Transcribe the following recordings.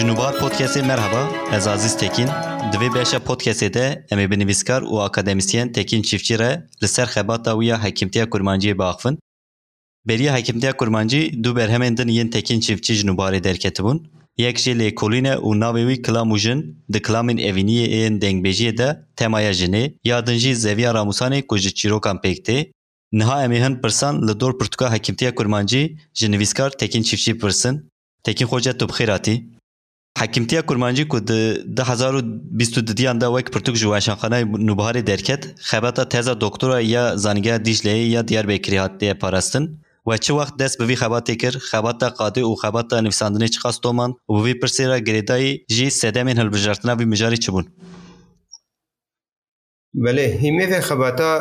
Junubar Podcast'e merhaba. Ez Aziz Tekin. Divê beşa podcastê de em ê binivîskar akademisyen Tekin Çiftçi re xebata wî ya hekimtiya kurmanciyê biaxivin. Beriya hekimtiya kurmancî du berhemên din Tekin Çiftçi ji Nubarê bun. Yek jê lêkolîne û navê wî kilamû jin di kilamên evîniyê ên de temaya jinê ya din jî zeviya ramusanê ku ji çîrokan pêk tê. Niha em ê hin pirsan li dor pirtûka Tekin Çiftçi pirsin. Tekin Xoca tu حکیمتیا کرمانجی کو د 2022 یاندا وک پرتوک جو خانه نوبهار درکت خبرتا تازه دکتر یا زنگه دیشلی یا دیار بکری هاته پاراستن و چه وقت دست به وی خباتی کرد خبرتا قاضی و خبرتا نویسندنی چخواست دومان و وی پرسیرا ګریدای گریدای جی سدمین هلبجارتنا وی مجاری چبون بله هیمه خباتا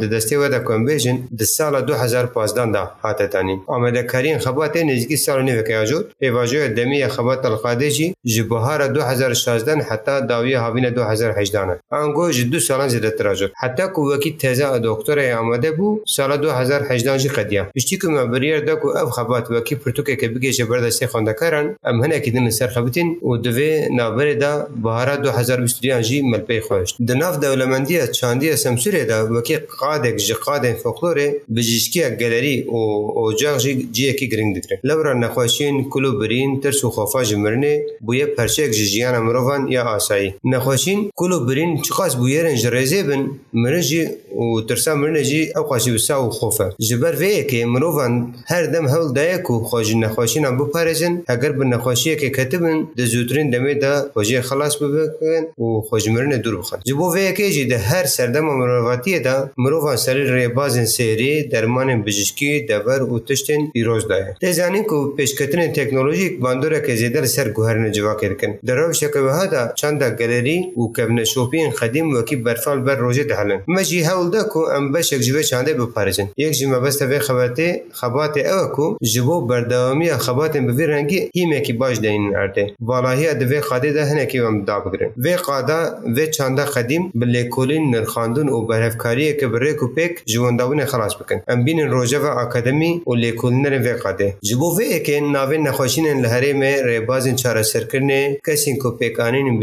د دسته و د کنویژن د سال 2015 دا هاته تانی آمده کرین خبات نزدیکی سال نو کې اجود ایواجو دمی خبات القادجی جبهار 2016 حتی داوی هاوین 2018 انگو ج دو سالان زیده تراجو حتی کو وکی تزه دکتر آمده بو سال 2018 جی قدیا پشتی کو مبریر دا کو اف خبات وکی پرتوکه که بگی جبر دسته خوندکارن ام هنه کیدن سر خبتین و دوی نابر دا بهار 2022 جی ملپی خوشت د ناف دولت هنرمندیە چاندیە سەمسورێدا وەکی قادێک ji qadên folklorê bijîşkiya gelerî û ocaq jî ciyekî giring dikirin. Lewra nexweşiyên kulu birîn tirs û xofa ji mirinê bûye perçek ji jiyana mirovan ya asayî. Nexweşîn kulu birîn çiqas bûyerên ji rêzê bin mirin jî û tirsa mirinê jî ew xweşî wisa û xofa. E. Ji ber vêyekê mirovan her dem hewl daye ku xwe ji nexweşînan biparêzin heger bi nexweşiyekê ketibin di zûtirên demê de xwejiyê xelas bibikin û xwe ji mirinê dûr bixin. Ji bo vêyekê jî جی ده هر سردما مرواتیه دا مروان سری ریبازن سری درمان بجشکی دور او تشتن پیروز ده ده زانین کو پیشکتن تکنولوژیک باندوره که زیدر سر گوهرن جوا کرکن درو شکه وها دا چاندا گالری او کبن شوپین خدیم وکی برفال بر روزه ده هلن مجی هول ده کو ام بشک جوه چانده بپارجن یک جمع بسته به خبرته خبات او کو جبو بردوامی خبات به رنگی هیمه کی باش دین ارده والاهی د وی خاده ده هنه کی ام دا بگرن وی قادا وی چاندا خدیم بل لکولین، نرخاندون او برفکاری که به روی پک جواندابون خلاص بکن. امبینین روجه اکادمی و لکولین روی قاده. جبه که ناوی نخوشین لحره می ریباز بازین چار کسین کسی که پیکانین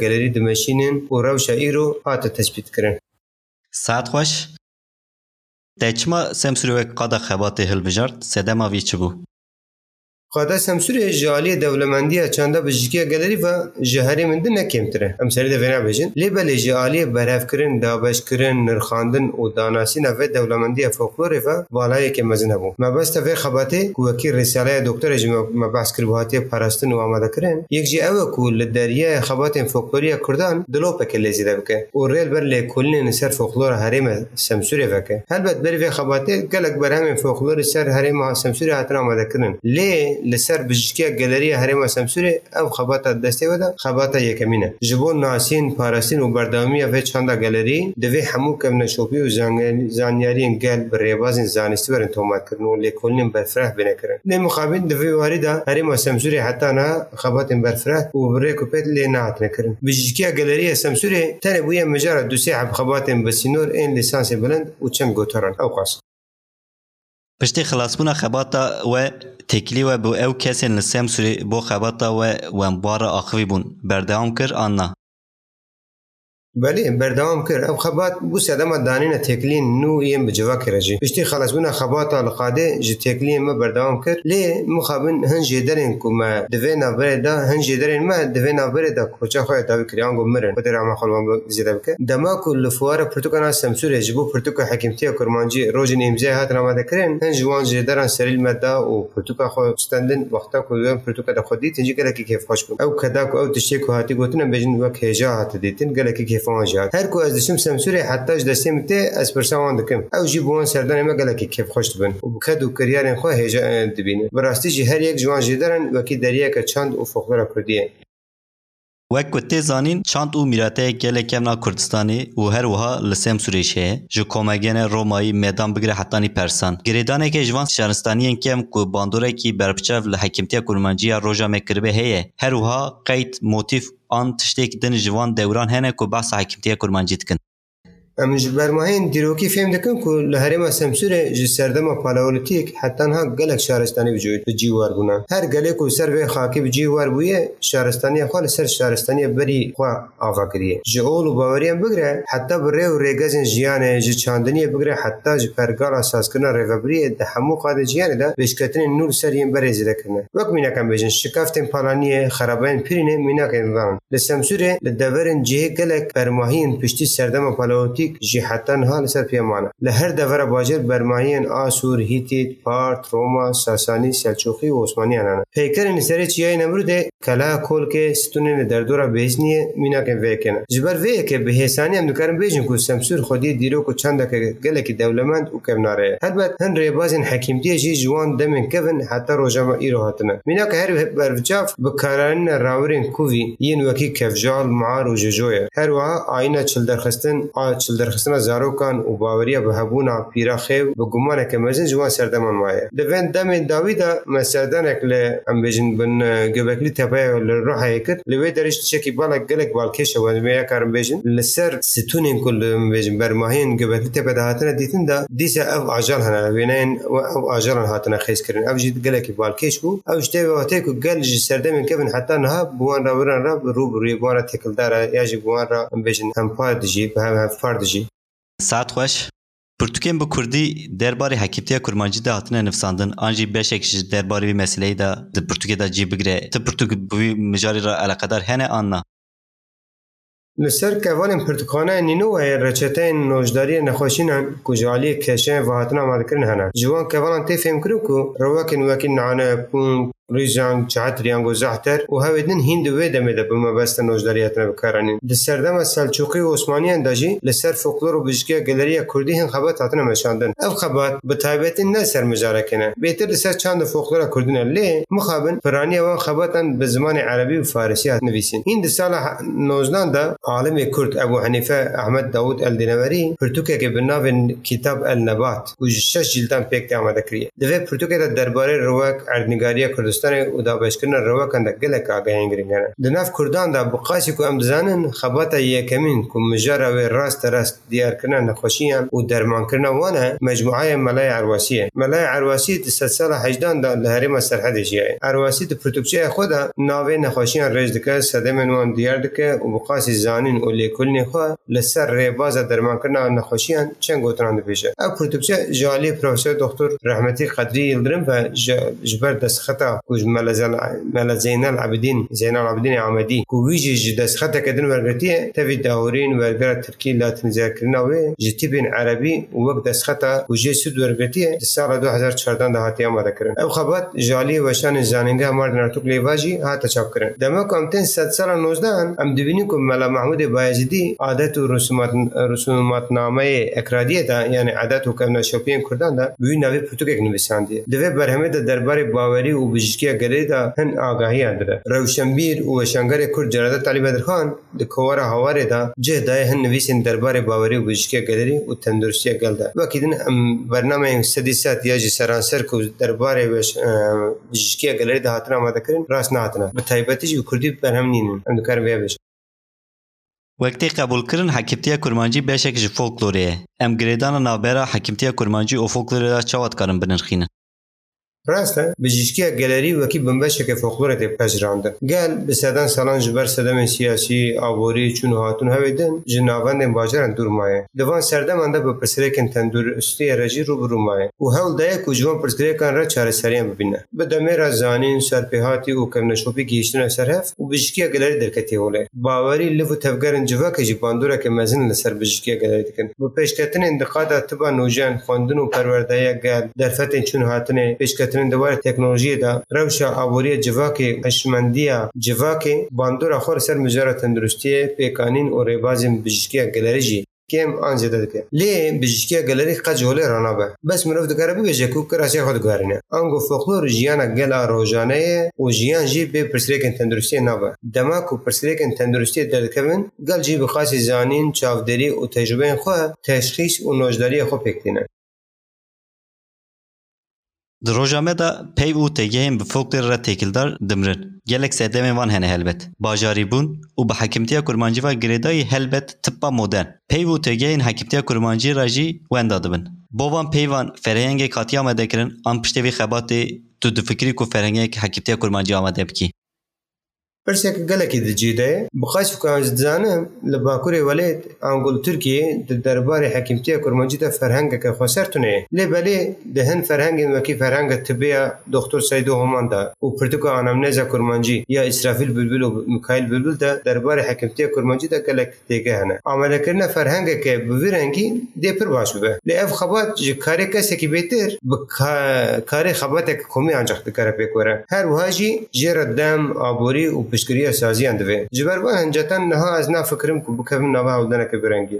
گلری در مشینه و رو پات تسبیت کرد. ساعت خوش! دچما چما قدا خبات حل سده چبو. Qada semsuriye ji aliyê devlemendiya çanda bijikiya gelerî ve ji herî min din nekemtir e. Em serî de vêna bêjin. Lê belê ji aliyê berhevkirin, dabeşkirin, nirxandin û danasîna vê devlemendiya folklorê ve balayekê mezin hebû. Mebesta vê xebatê ku wekî rêsyalaya doktorê ji me behs kir bi hatiye parastin û amadekirin, yek jî ew e ku li deryaya xebatên folkloriya Kurdan dilopeke lêzî de bike û rêl ber lêkolînên ser folklora herême semsûrê veke. Helbet berî vê xebatê gelek berhemên folklorê ser herêma semsûrê hatin amadekirin. Lê لسر بجشکی گالری حرم سمسوری او خباتا دسته ودا خباتا یکمینه جبون ناسین پاراستین و بردامی و چاندا گالری دوی همو کم نشوپی و زانیارین گل بر ریبازین زانستی برن تومات کرن و لیکولین برفره بینه کرن لی مقابل دوی واری دا حرم سمسوری حتی نا خباتین برفره و بری کپیت لی ناعت نکرن بجشکی گالری سمسوری تنه بویا مجارد دوسی عب خباتین بسینور این لیسانس بلند و چند گوتران او قاسم پشتی خلاصبونا خباتا و تکلی و بو او کسین لسیم سوری بو خباتا و ومبارا آخوی بون بردوام کر آننا بله بردوام کرد او خبات بوس ادم دانین تکلین نو یم بجوا کرجی اشتی خلاص بنا خبات القاده ج تکلین ما بردوام کرد لی مخابن هن جدرن کو ما دوینا بردا هن جدرن ما دوینا بردا کوچا خو تا کریان گو مرن خود ما خلوان زیدا بک دما کل فوار پروتوکان سمسور جبو پروتوکا حکیمتی کرمانجی روجن امضا هات نما دکرین هن جوان جدرن سریل مدا او پروتوکا خو استندن وقتا کو یم پروتوکا خودی تنجی گله کی کیف خوش او کدا کو او تشی کو هاتی گوتن بجن وک هجا هات دیتن گله کی تلفون جات هر کو از دشم سمسوری حتی اج دستم ته از پرسوان دکم او جی بون سردن ما گله کی کیف خوش بن او بکد و کریارن خو هجا دبین براستی جی هر یک جوان و کی دریا که چند او فقره کردیه وک کتی زانین چند او میراته گله کمنا کردستانی او هر وها لسم سوریشه جو کومگن رومایی میدان بگره حتانی پرسان گریدانه که جوان شهرستانی کم کو باندوره کی برپچف لحکمتی کرمانجی روجا مکربه هیه هر وها قید موتیف an tiştekî din ji van dewran hene ku behsa hekimtiya Kurmancî dikin. ام ji bermahên dîrokî fêm dikin ku li herêma Semsûrê ji serdema paleolitîk hetan hat gelek şaristanî vücûd bi cîwar bûne. Her gelek ku ser vê xakî bi cîwar bûye şaristaniya xwe li ser şaristaniya berî xwe ava kiriye. Ji ol û baweriyan bigire heta bi rê û rêgezên jiyanê ji çandiniyê bigire heta ji pergala sazkirina rêvebiriyê di hemû qadê jiyanê de pêşketinên nû li ser yên berê zêdekirine. Wek mînekan bêjin şikaftên palaniyê xerabayên pirînê mînakên dan. Li Semsûrê li deverên cihê gelek bermahiyên piştî serdema paleolitîk هیت جهتن ها لسر پیمانه لهر دور باجر برمایین آسور هیتید پارت روما ساسانی سلجوقی و عثمانیانان پیکرین سر چیای نمرود کلا کول که ستونین دردورا بیزنیه مینا که ویکنه جبر وی که به حسانی هم دکارم بیجن که سمسور خودی دیرو که چند که گله که دولمند او کم ناره هربت هن ریبازین حکیم دیه جی جوان دمن کفن حتی روجما ایرو هاتنه مینا که هر برجاف بکارانین راورین کووی یین وکی کفجال معار و ججویه هر وها آینه چل درخستن آ چل سلدرخستنا زاروکان و باوریا به هبونا پیرا خیو به گمانه که مزن جوان سردمان مایه دوین دمین داوی دا مسردانک لی ام بجن بن گبکلی تپه لی روحه یکر لوی درش چکی بالا گلک بالکشه و میا کارم بجن لسر ستونین کل بیجن برماهین گبکلی تپه دا هاتنا دیتن دا دیسا او عجال هنه بینین و او عجال هاتنا خیز کرن او جید گلک بالکش بو او جده واته که گل جی سردمین کبن حتی نها بوان را ورن را روب روی بوان تکل داره یا جی بوان را بیجن هم پارد جی به هم فرد diji. Saat xweş. Pirtûkên bi Kurdî derbarê hekîptiya kurmancî de hatine nivsandin an jî beşek ji derbarê vê meseleyê de di Pirtûkê de cî bigire. Ti Pirtûk bi wî mijarê re eleqedar hene an na? Li ser kevalên pirtûkxaneyên nînû heye reçeteyên nojdariyê nexweşînan ku ji aliyê keşeyên ve hatina amadekirin hene. Ji wan kevalan tê ku rewekên wekî nane, ریزان چهت و زهتر و دن هند و دمه ده به بست نوجداریت نه بکارن د سردم سلجوقی و عثمانی انداجی لسر فوکلور و بجکی گالری کردی هن خبات هاتن مشاندن اف خبات به تایبت نه سر کنه بهتر لسر چند کردی نه لی مخابن پرانی و خباتن به زمان عربی و فارسی هات نویسین هند سال 19 ده عالم کرد ابو حنیفه احمد داوود الدینوری پرتوکه که بناو کتاب النبات و شش جلدان پیکتی آمده کریه دوی پرتوکه درباره رواق اردنگاری کرد کوردستانê û dabeşkirina rewekên de gelek agahengirîn hene. Di nav Kurdan da bi qasî ku em dizanin xebata yekemîn ku mijara wê rast rast diyarkirina nexweşiyan û dermankirina wan e mecmuayê Melaya Erwasî ye. Melaya Erwasî di sed sala hejdan da li herêma serhedê jîye. Erwasî di pirtûkçeya xwe da navê nexweşiyan rêz dike sedemên wan diyar dike û bi qasî zanîn û lêkulînê xwe li ser rêbaza dermankirina nexweşiyan çend gotinan dibêje. Ev pirtûkçe jalî profesör doktor Rehmetî Qedrî Yıldırım ve ji ber destxeta کوج ملا زین العابدین زین العابدین عمدی کو ویجی جدس خطه کدن ورگتی تفی داورین ورگر ترکی لاتن ذکرنا و جتیبن عربی وقت دس خطه کو جی سود ورگتی سال 2014 ده هاتی آماده کرن او خبات جالی وشان زاننده مار نرتوک لیواجی هاتا چاپ کرن دما کمتن 100 سال 19 ام دوینی کو ملا محمود بایزیدی عادت و رسومات رسومات نامه اکرادیه دا یعنی عادت و کرنا شوپین کردن دا وی نوی پروتوکل نویساندی دوی برهمه دربار باوری و بج پزیشکیە گەرێدا هەند ئاگاهیان درە ڕەوشەمبیر و وەشەنگەرێ کورد جەرەدە تالیبەدرخان لە کۆوەرە هەوارێدا جێدای هەند نوویسین دەربارێ باوەری و پزیشکیە گەلەری و تەندروستیە گەلدا وەکیدن ئەم بەرنامەیە سەدی سات یاجی سەرانسەر و دەربارێ وێش پزیشکیە گەلەری داهاتن ئامادەکردن ڕاست ناتنە بە تایبەتیش و کوردی بەرهەم نینن ئەم دکار بێبش Wektê qebulkirin hekimtiya kurmancî beşek ji folklorê ye. Em girêdana navbera hekimtiya kurmancî û folklorê da çawa dikarin binirxînin. راستن بجیشکی گلری وکی بنبشک فولکلور ته پجراند گل به سدان سالان جبر سدم سیاسی آبوری چون هاتون هویدن جناوند باجرن دور مایه دوان سردم انده به پرسریکن تندور استی رجی رو برو مایه و هول دای کو جوان پرسریکن را چاره سریان ببینه به دمیر زانین سرپیهاتی و کمنشوپی گیشتن سرهف و بجیشکی گلری درکتی هوله باوری لو تفگرن جوا که جی باندورا که مزن لسر بجیشکی گلری دکن به پیشکتن اندقاد تبا نوجن خواندن و پروردهیا گل درفتن چون هاتنه پیشکتن گرتن دوار تکنولوژی دا روش آوری جواک اشمندی جواک باندور خور سر مجرد تندرستی پیکانین و ریبازم بجکی گلریجی کم آن زده دکه لی بجکی گلری قج هولی رانا به بس مروف دکاره ببیجه کو کراسی خود گارنه آنگو فولکلور جیانا گلا روزانه و جیان جی به پرسریکن تندرستی نابه دما کو پرسریکن تندرستی دلکوین گل جی خاص زانین چاودری و تجربه خو تشخیص و نوجداری خو پکتینه Di rojame de peyv û têgehên bi folkleri re têkildar dimirin. Gelek sedemên van hene helbet. Bajarî bûn û bi hekimtiya kurmancî girêdayî helbet tippa modern. Peyv û têgehên hekimtiya kurmancî re jî wenda dibin. Bovan peyvan ferhengek hatiye amade kirin an piştevî xebatê tu difikirî ku ferhengek hekimtiya kurmancî amade bikî. Pirsek gelekî di cîdeyê bi Qaşifka ez dizanim li Bakurê welêt Angol Tirkiyê di derbarê hekimtiya kurmancî de ferhengeke xweser tune. Lê belê di hin ferhengên wekî ferhenga tibiya Doktor Seydo Homan da û pirtika anamneza kurmancî ya İsrafil Bülbül û Mikail Bülbül de derbarê hekimtiya kurmancî de gelek têge hene. Amelekirina ferhengeke bi vî rengî dê pir baş bibe. Lê ev xebat ji karê kesekî bêtir bi karê xebatek komî ancak dikare pêk were. Her wiha jî jêra dem, aborî û پشتگیری سازیان دوی جبر و هنجتن نها از نا فکرم که بکبم نوا که برنگی.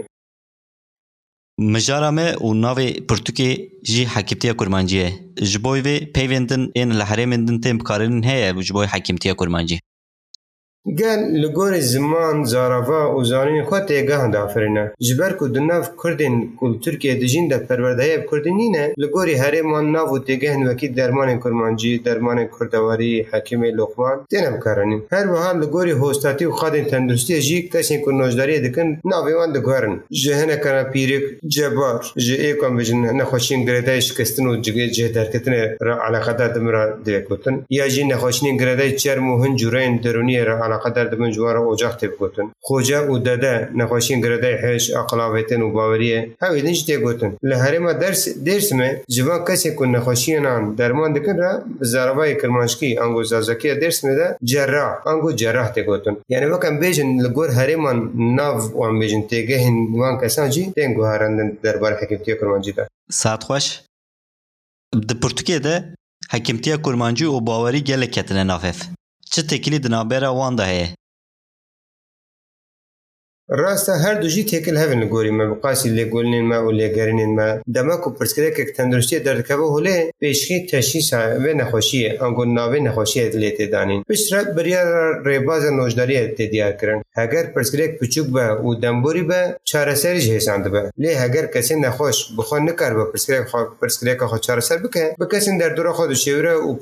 مجارا ما و ناوی پرتوکی جی حکیمتیا کرمانجیه جبوی وی پیوندن این لحرمندن تیم بکارن هیا جبوی حکیمتیا گل لگور زمان زاراوا و زانین خود تیگاه دا آفرینه جبر که دناف کردین کل ترکیه دجین دا پرورده نه لگوری هره من ناف و تیگه وکی درمان کرمانجی درمان کردواری حکیم لقمان دینم کارنین هر وها لگوری هوستاتی و خادین تندرستی جی کسی که نوجداری دکن ناویوان دگوارن جهنه کنا پیرک جبار جه ای کم بجن نخوشین گرده شکستن و جگه جه درکتن را علاقه دا دمرا دیکوتن یا جی نخوشین گرده چرم و هنجورین درونی را kadar dibin civara ocak tep gotin. Koca û dede nexweşîn giredey heş, aqlavetin û baweriye hev êdin ji tê gotin. Li herêma ders Dêrsimê civan kesê ku nexweşiyanan derman dikin re bi zaravayê kirmanşkî ango zazakiya Dêrsimê de cerrah ango cerrah tê gotin. Yani wek em bêjin li gor herêman nav û em bêjin têgehên wan kesan jî tên guharandin derbar hekimtiya kirmancî de. Saat xweş. Di Portukiyê de hekimtiya kurmancî û bawerî gelek ketine nav hev. Çıt ekilidin habera wanda heye. راستا هر دوژی تێکل هەبن لە گۆری مە بقاسی گولنی ما و گرنی ما دەمەک و پرسکرێکێک تەندروستی دەردەکەەوە هولێ پێشکی تەشی نخوشیه نەخۆشیە ئەنگۆ ناوێ نەخۆشیەت لێ تێدانین پشرە بریار ڕێبازە کرن اگر پرسکره که پچوک با و دەمبوری بە چارەسەریش هێسان با لێ اگر کەسی نەخۆش بخۆ نکار بە پرسکرێک خو خۆ چارەسەر بکە بکەسین دەردۆرە دو شیوره و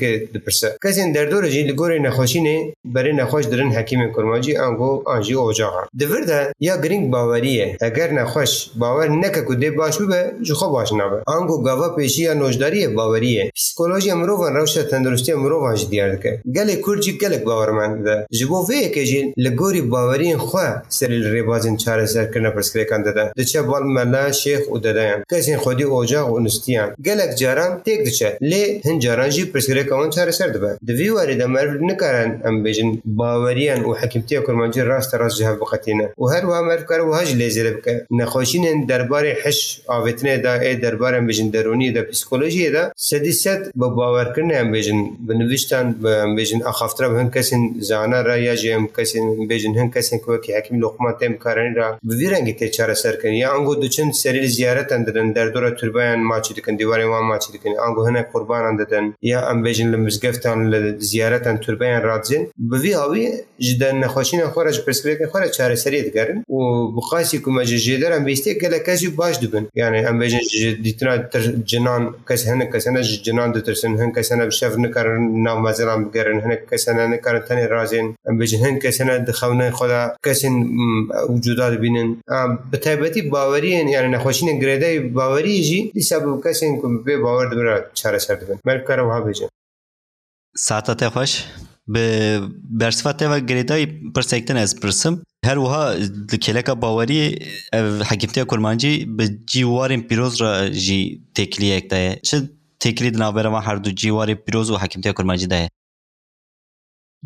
که دپرسه کسی در دور جی لگوری نخوشی نەخۆشینێ بری نخوش درن حکیم کورماجی ئەنگۆ آنجی ئۆجا ناخوا دورده یا گرینگ باوریه اگر نخوش باور نکه که دی باش ببه جو خو باش نبه آنگو گاوا پیشی یا نوجداری باوریه پسیکولوژی مروان روش تندرستی مروان جی دیار دکه گلک کورجی گلک باورمند ده جبو وی که جی لگوری باورین خوا سر ریبازین چاره سر کرنه پرسکریکان دده دچه بال ملا شیخ او دده کسین خودی اوجاغ و نستیان گلک جاران تیک دچه لی هن جاران جی پرسکریکان چاره سر دبه دوی واری ده مرد نکارن ام بیجن باوریان و حکمتی کرمانجی راست راست جهه بقتینه و هر و امر کر و هج لیزر بک نخوشین دربار حش آوتنه دا ای دربار بجن درونی دا پسیکولوژی دا سدیست به باور کرنه ام بجن بنوشتن به ام بجن اخافتره هن کسین زانه را یا جم کسین بجن هن کسین کو کی حکیم لقمان تم کارن را بیرنگ ته چاره سر کن یا انگو دچن سریل زیارت اندن در دوره تربان ماچ دکن دیوار ما ماچ دکن انگو هنه قربان اندن یا ام بجن لمزگفتن لزیارت تربان رادزین به وی هاوی جدا نخوشین خورج پرسپکتیو وارە چارەسەری دەگەرن و بخاسی کومەجە ژێدەرم بستێ گەلە کەسی باش دوبن یعنی ئەم بێژن دیتنا جنان کەس هەنە کەسەنە جنان دەترسن هەن کەسەنە شەف نکارن ناو مەزەلام بگەرن هەنە کەسەنە نکارن تەنێ رازێن ئەم بێژن هەن کەسەنە دخەونە خۆدا کەسن وجودا دەبینن بەتایبەتی باوەریان یعنی نەخۆشینە گرێدای باوەریژی دیسا کەسێن بێ باوەەر دبرا چارەسەر دبن مەرکارەوە بێژن ساتە تێ خۆش؟ bi bersiva teva girêdayî pirsektin ez pirsim. Her wiha li kêleka baweriyê ev hekimtiya kurmancî bi cîwarên pîroz re jî têkiliyek daye. Çi têkilî di navbera van her du cîwarê pîroz û hekimtiya kurmancî daye?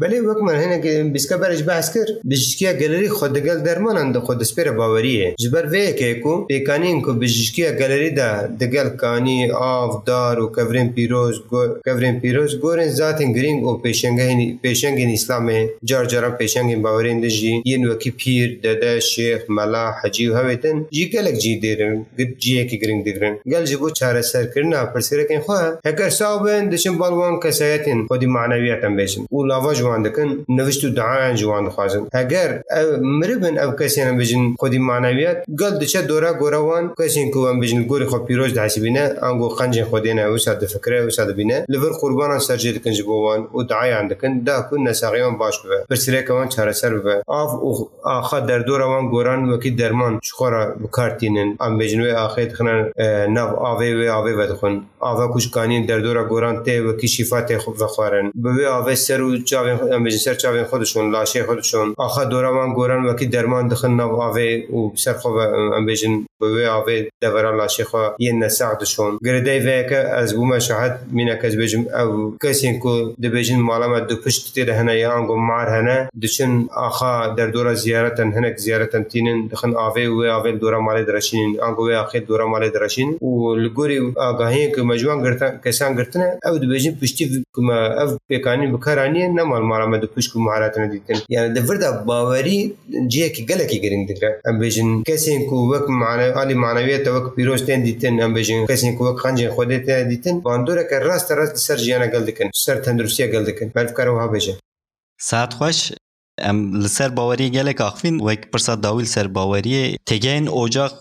بله وک من هنگ بیسکا برش بحث کرد بجشکیا گالری خودگل درمانند خود سپیر باوریه جبر وی که کو پیکانین کو بجشکیا گالری دا دگل کانی آف دار و کورین پیروز گور کورین پیروز گورن ذاتن گرینگ او پیشنگین پیشنگین اسلامه جار جاران پیشنگین باورین دجی یین وکی پیر دده شیخ ملا حجی و هویتن جی گلک جی دیرن گد جی کی گرینگ دیرن گل جبو چاره سر کرنا پر سرکن خو هکر صاحبن دشن بالوان کسایتن خودی معنویاتن بشن و لاواج جوان دکن نوشت و دعا جوان خوازن اگر او مربن او کسی نه بجن خودی معنویات گل دچه دورا گوروان کسی کو ام بجن گوری خو پیروز دحسی بینه انگو خنج خودی نه او ساد فکر او بینه لور قربان جید کن جبوان و دعای اندکن دا کن نساقیان باش ببه برسره کوان چاره سر ببه آف او آخا در دوروان گوران وکی درمان چخورا بکارتینن ام و اخیت دخنن نو او و او و دخن آوه کشکانین در دورا گوران ته وکی شفا ته خوارن به و سر و امبیشن سرچ چاوین خودشون لاشه خودشون آخه دورا من گورن وکی درمان دخن نو آوه و سر خوب بە وێ ئاوێ دەبەرە لاشێخوا ینە ساعتشۆن گرەدەی ڤەیەەکە ئەس بوومە شەحەت منە کەس بێژم ئەو کەسین کو دەبێژن ماڵەمە دو پشت تێدە هەنە یانگۆ مار هەنە دچن ئاخا دەردۆرە زیارەتەن هەنێک زیارەتەن تینن دخن ئاێ وێ ئاێ دورە ماڵێ درەشین ئەگو وێ ئاخێ دورە ماڵێ درەشین و لگوری ئاگاهەیە کە مەجوان کەسان گرتنە ئەو دەبێژین پشتی کومە ئەف پێکانی بکارانیە نەمال ماڵەمە دو پشت و ماراتەنە دیتن یانە دەوردا باوەری جەیەکی گەلێکی گرنگ دکرا ئەم بێژن کەسێن کو وەک معە ئالی معنەویێتە وەک پیرۆشتێن دیتن ئەم بژین کەسین وەک خەنجین خودێتە دیتن باندورەکە ڕاستە ڕاست سەر ژیانە گەل دکن سەر تەندروستە گەل دکن بەرکارەوەها بژێ سات خۆش ئەم لەسەر باوەری gelek axفین wek pirsa dawil ser baweriyê têgeyên ocaq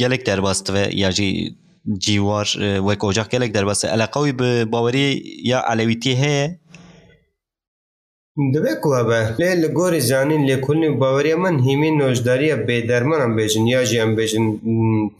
gelek derbastive ya jî ciwar wek ocaq gelek derbas eleqawî bi bawerî ya elewîtî heye دەبێ کوواە لێ لە گۆری زانین لێکولنی باوەریە من هیمی نۆژداریە بێدەرمانم بێژن یاژیان بێژن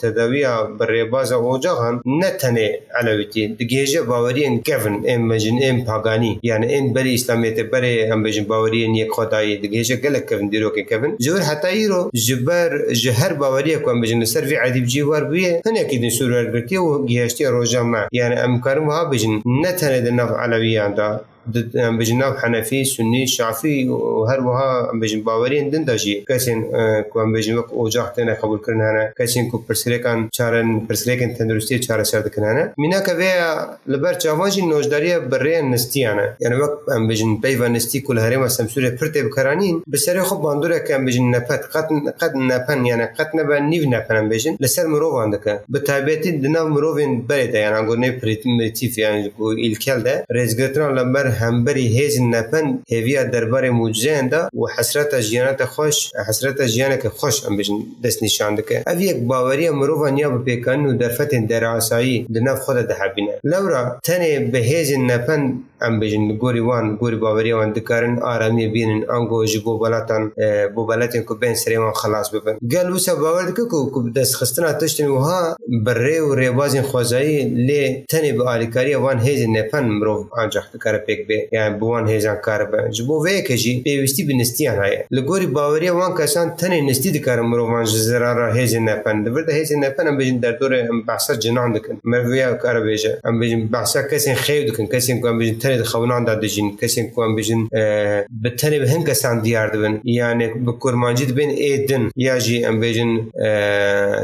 تەداویە بەڕێبازە ئۆجاغان نەتەنێ ئەلەویتی دگێژە باوەریان گەفن ئێم مەژن ئێم پاگانی یان ئێن بەری ئیسلامێتە بەرێ ئەم بێژن باوەریان یەک خۆتایی دگێژە گەلک کەفن دیرۆکە کەفن زۆر هەتاییرۆ ژبەر ژە هەر باوەریە کوم بژن سەروی عدیبجی وار بووە هەنێکی دن سوورگرتی و گەهشتی ڕۆژەمە یان ئەم کارم ها بژن نەتەنێ دە ناف ئەلەویاندا ام بجن ناو حنفی سنی شافی و هر وها ام بجن باوری دین داجی کسین کو ام بجن وک اوجاق تن قبول کرن هنه کسین کو پرسریکان چارن پرسریکن تندرستی چاره سر دکن هنه مینا که ویا لبر چاواجی نوجداری برین یعنی نستی هنه یعنی وقت ام بجن پیو نستی کل هرم سمسور پرته بکرانین بسری خوب باندوره که ام بجن نپت قد قد نپن یعنی قد نبا نیو نپن ام بجن لسر مرو که به تابعیت دنا مروین بریده یعنی گونه پریتیف یعنی گو الکل ده رزگتران لبر همبری هیچ نپن هیویا درباره معجزه انده و حسرت جیانت خوش حسرت جیانه که خوش ام بجن دست نشاند که اف یک باوری مرو نیا به پیکان و درفت در آسایی دنف خود ده حبینه لورا تنه به هیچ نپن ام بجن گوری وان گوری باوری وان دکارن آرامی بینن انگو جبو بلاتن بو بلاتن که بین سریمان خلاص ببن گل وسا باور دکه کو دست خستنا تشتن وها بره و ریبازین خوزایی لی تنه به آلیکاری وان هیچ نپن مرو انجام دکاره پیک بێ یان بوان هێزانکارە بەنج بۆ وەیەکە ژی پێویستی بنستیان هەیە لە گۆری باوەریە وان کەسان تەنێ نستی دکارە مرۆڤان ji zerara hêzê nepend divirde hêzê nepend em bêjin derdorê em behsa cinan dikin merviya kar bêje em bêjin behsa kesên xeyv dikin kesên ku em bêjin tenê dixewnan da dijin kesên ku em bêjin bi e, tenê bi hin kesan diyar dibin yani bu kurmancî ben ê din ya jî em bêjin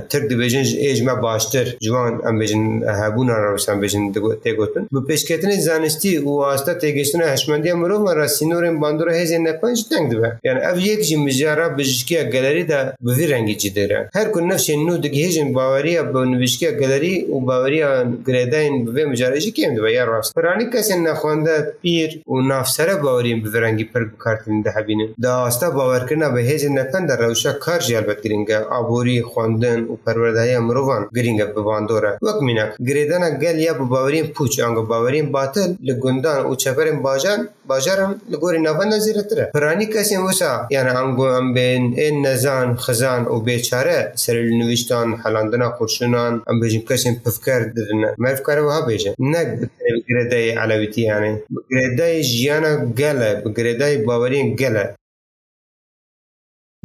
تر دبیجن ایجما باشتر جوان ام بجن هبون روشن بجن تگوتن به پیشکتن زانستی و واسطه تگشتن هشمندی مرو مرا سینورن باندور هیز نه پنج تنگ دبه یعنی اف یک جی مجارا بجکیا گالری دا به وی رنگی چی دره هر کو نفس نو دگه هیجن باوری به نوشکیا گالری و باوری گریداین به مجارا جی کیم دبه یا راست پرانی کس نه خوانده پیر و نافسره باوری به رنگی پر کارتن ده بینه دا واسطه باور کردن به هیز نه پند روشا کار جلب گرینگه ابوری خواندن و پروردهی مروان گرینگ به باندوره وک مینک گریدن گل یا به باورین پوچ انگو باورین باطل لگندان و چپرین باجان باجارم لگوری نوان نزیره تره پرانی کسی وسا یعنی انگو ام بین این نزان خزان و بیچاره سر نوشتان حلاندنا خورشنان ام بیجیم کسی پفکر درن مفکر و ها بیجیم نگ بگریده علاویتی یعنی بگریده جیانا گله بگریده باورین گله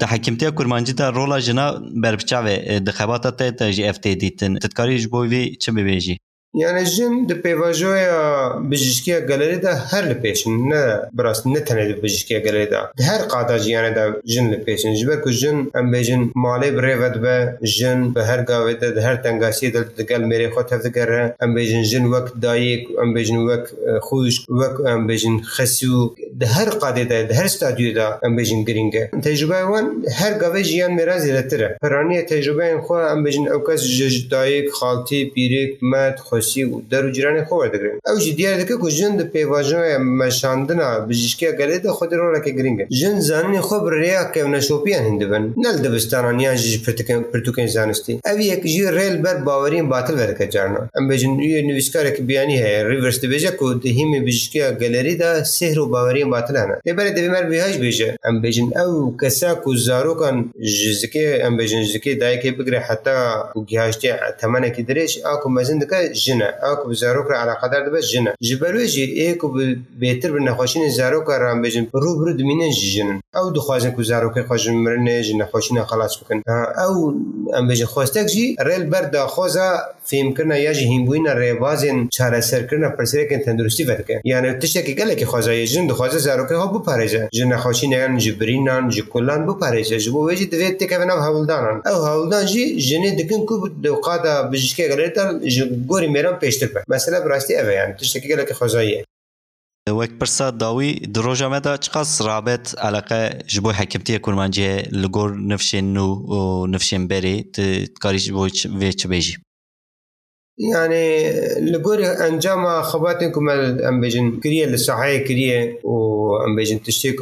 د حکمتیا کورمانجی دا رولا جنا برپچاوه د خباته ته ته جی اف تی دیتن تدکاری جبوی چه ببیجی یعنی جن د پیواژویا بجشکی گالری دا هر لپیش نه براست نه تنه د بجشکی گالری ده هر قاده یعنی ده جن لپیش. لپیشن جبر کو جن ام بجن مالی بری ود به جن به هر گاوی ده هر تنگاسی دل گل میری خود هفت فکر ام بجن جن وقت دایک ام بجن وقت خوش وقت ام بجن خسیو د هر قاده ده ده هر استادیو دا ام بجن گرینگه تجربه وان هر گاوی جیان میرا زیرتره پرانی تجربه خو ام بجن اوکاس جج دایک خالتی پیریک مات خوش خۆشی و دەروجرانی خۆ دەگرن ئەوش دیارەکە کو ژند پێواژۆە مەشاندنا بژشکیا گەلێتە خۆ ڕۆلەکە گرنگە ژن زانانی خۆ بڕیا کەم نەشۆپیان هندبن نەل دەبستانانیان ژ پرتوکەین زانستی ئەو یەکژی ڕێل بەر باوەرین باتل بەرەکە جارنا ئەم بژن نوویستکارێک بیانی هەیە ریڤرست بێژە و دهیمی بژشکیا گەلەریدا سێر و باوەرین باتلانە لێبەر دەبیمەر بهش بێژە ئەم بژن ئەو کەسا و زارۆکان ژزکێ ئەم بژنجەکەی دایکی بگرێ حتا گیهاشتی تەمەەکی درێژ ئاکو مەزن دەکە ژن جنه او که زاروک را علا قدر دبه جنه جبلوی جی ای کو بهتر بر نخوشین زاروک را بجن رو برو جنن او دخوازن کو زاروک خوشن مرنه جن نخوشین خلاص بکن او ام بجن خواستک جی ریل بر داخوزا فیم کنه یا جی هیمبوین ریوازن چاره سر کرنا پرسرکن تندرستی ورکه یعنی تشکی گله که خوازای جن دخواز زاروک ها بو پارزه جن نخوشین یعنی جبرینان جکولان بو پارزه جبو ویجی دوید تکونا هولدانان او هولدان جی جن دکن کو دوقاتا بجشکی گلیتر جگوری ئێران پێشتر بە مەسلە بڕاستی ئەوەیان تشتێکی لەکە خۆزاییە وەک پرسە داوی دی ڕۆژەمەدا چقاس ڕابێت ئەلەقە ji بۆ حکمتیە کورمانجیێ li گۆر nifşên nû û nifşên berê tu dikarî ji bo vê çibêjî يعني لقوري انجاما خباتن كم ام بيجن كريه للصحيه كريه و ام بجن تشتيك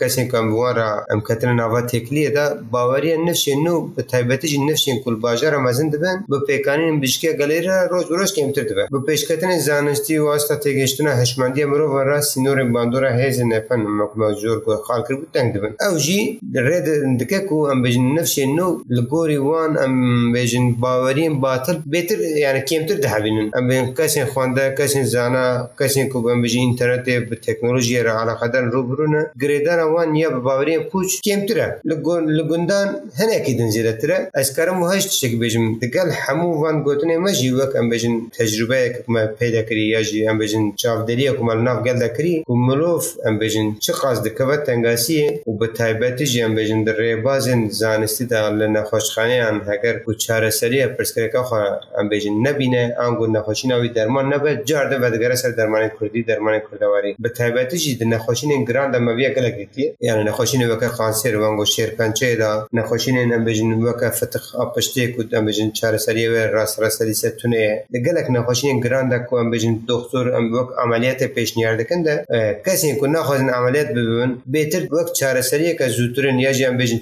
كاسين كم ورا ام كاترين افات هكليه دا باوري النفس انه نفسي النفس كل باجره ما زند بن ببيكانين بشكي غاليرا روز بروز كم ترتب ببيشكتن زانستي واسطه تيجشتنا هشماندي مرو ورا سينور باندورا هيز نفن مكما جور كو خالك بتنگ دبن او جي ريد دككو ام بيجن النفس انه لقوري وان ام بيجن باوري باطل بيتر يعني کمتر ده بینن ام بین کسی خوانده کسی زانا کسی کو بم بجی اینترنت به تکنولوژی را علاقه دار رو برونه گریدان وان یا به باوری کوچ کمتره لگون لگوندان هنه کی دن زیده تره از کارم هشت شک بجم دگل همو وان گوتنه مجی وک ام بجن تجربه ما پیدا کری یا جی ام بجن چاودری کو مال ناف گل دکری کو ملوف ام بجن چه قصد کبه تنگاسی و به تایبت جی ام بجن در بازن زانستی دال نخوشخانه ان هگر کو چاره سری پرسکرکا خو ام بجن نبی ببینه آنگون نخوشی نوی درمان نبه جارده و دگره سر درمان کردی درمان کردواری به طبیعت جید نخوشین گران دم ویا کلا گیتی یعنی نخوشین وکا قانسر وانگو شیر کنچه دا نخوشین ام بجن وکا فتخ اپشتی کود ام بجن چار سری و راس راستری ستونه دگلک نخوشین گران دا کو ام بجن دکتر ام وک عملیات نیارده کنده کسی که نخوازن عملیات ببین بهتر وک چار سری که زودترین یا جی ام بجن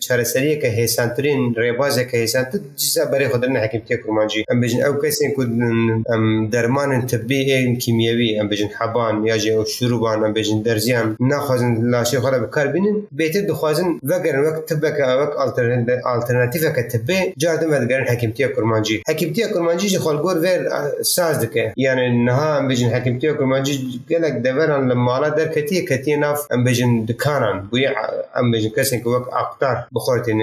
چار سری که هیسانترین ریبازه که هیسانتر جیسا برای خودرن نه حکیم تکرمانجی ام بجن يعني او كيسين يكون ام درمان طبيعي كيميائي ام بجن حبان ياجي او شروبان ام بجن درزيان ناخذن لا شيء خلا بكار بينن بيت دخوازن وقرن وقت تبك وقت الترناتيف كتبي جاد ما قرن حكيمتيه كرمانجي حكيمتيه كرمانجي جي خلقور غير ساز دك يعني انها ام بجن حكيمتيه كرمانجي قالك دبرن لما على دركتي كتي ناف ام بجن دكانان بويا ام بجن كيسين وقت اقطار بخورتين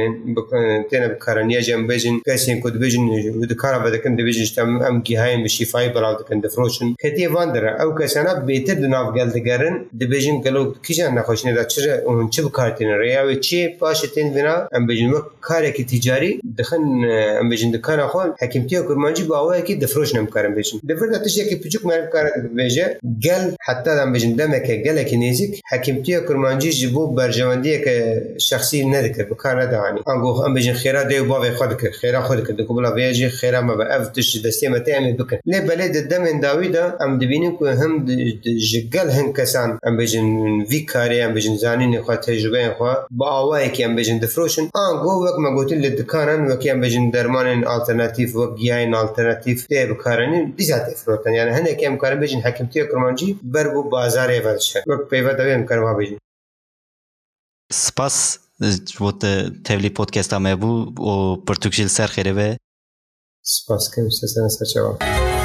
تينا بكارن ياجي ام بجن كيسين كود بجن ودكارا بدكن بێژشت ئەم گیهایم بە شیفای بەڵاوکەن دەفرۆشن کە تێ واندرە ئەو کەسانە بێتتر دو ناافگەل دەگەرن دەبێژین گەلو کیژیان نەخۆشنێدا چرە ئەوون چ بکارتێنە ڕیاوێ چێ پاشە تێننا ئەم بژینمە کارێکی تیجاری دەخن ئەم بژین دکانە خۆن حکیمتی و کورمانجی باوەیەکی دەفرۆش نمکارم بێژن دەفردا تشتێکی پچک مکارە بێژە گەل حتا ئەم بژین دەمەکە گەلێکی نێزیک حکیمتی و کورمانجی ji بۆ بەرژەوەندیەکە شخصی نەدەکرد بکار نەداانی ئەگۆ ئەم بژین خێرا دێ باێ خۆ دەکرد خێرا خۆ دەکرد دەکو بڵا بێژی خێرا مە بە ئەف تشت دستی متعین بکن نه بلای دادم این داویدا ام دبینی که هم جگل هن کسان ام بجن وی کاری ام بجن زنی نخواه تجربه نخواه با آواهی که ام بجن دفروشن آن گو وقت مگوته لد کارن و یعنی که ام بجن درمان این اльтرانتیف و گیاه این اльтرانتیف ده بکارنی دیزه دفروتن یعنی هنگ که ام کار بجن حکمتی تیا کرمانجی بر بو بازاره ولشه وک پیدا دویم کار ما بچن سپس وقت تولی پودکست همه بو پرتوکشیل سر خیره به s Paskem se se jsem začal.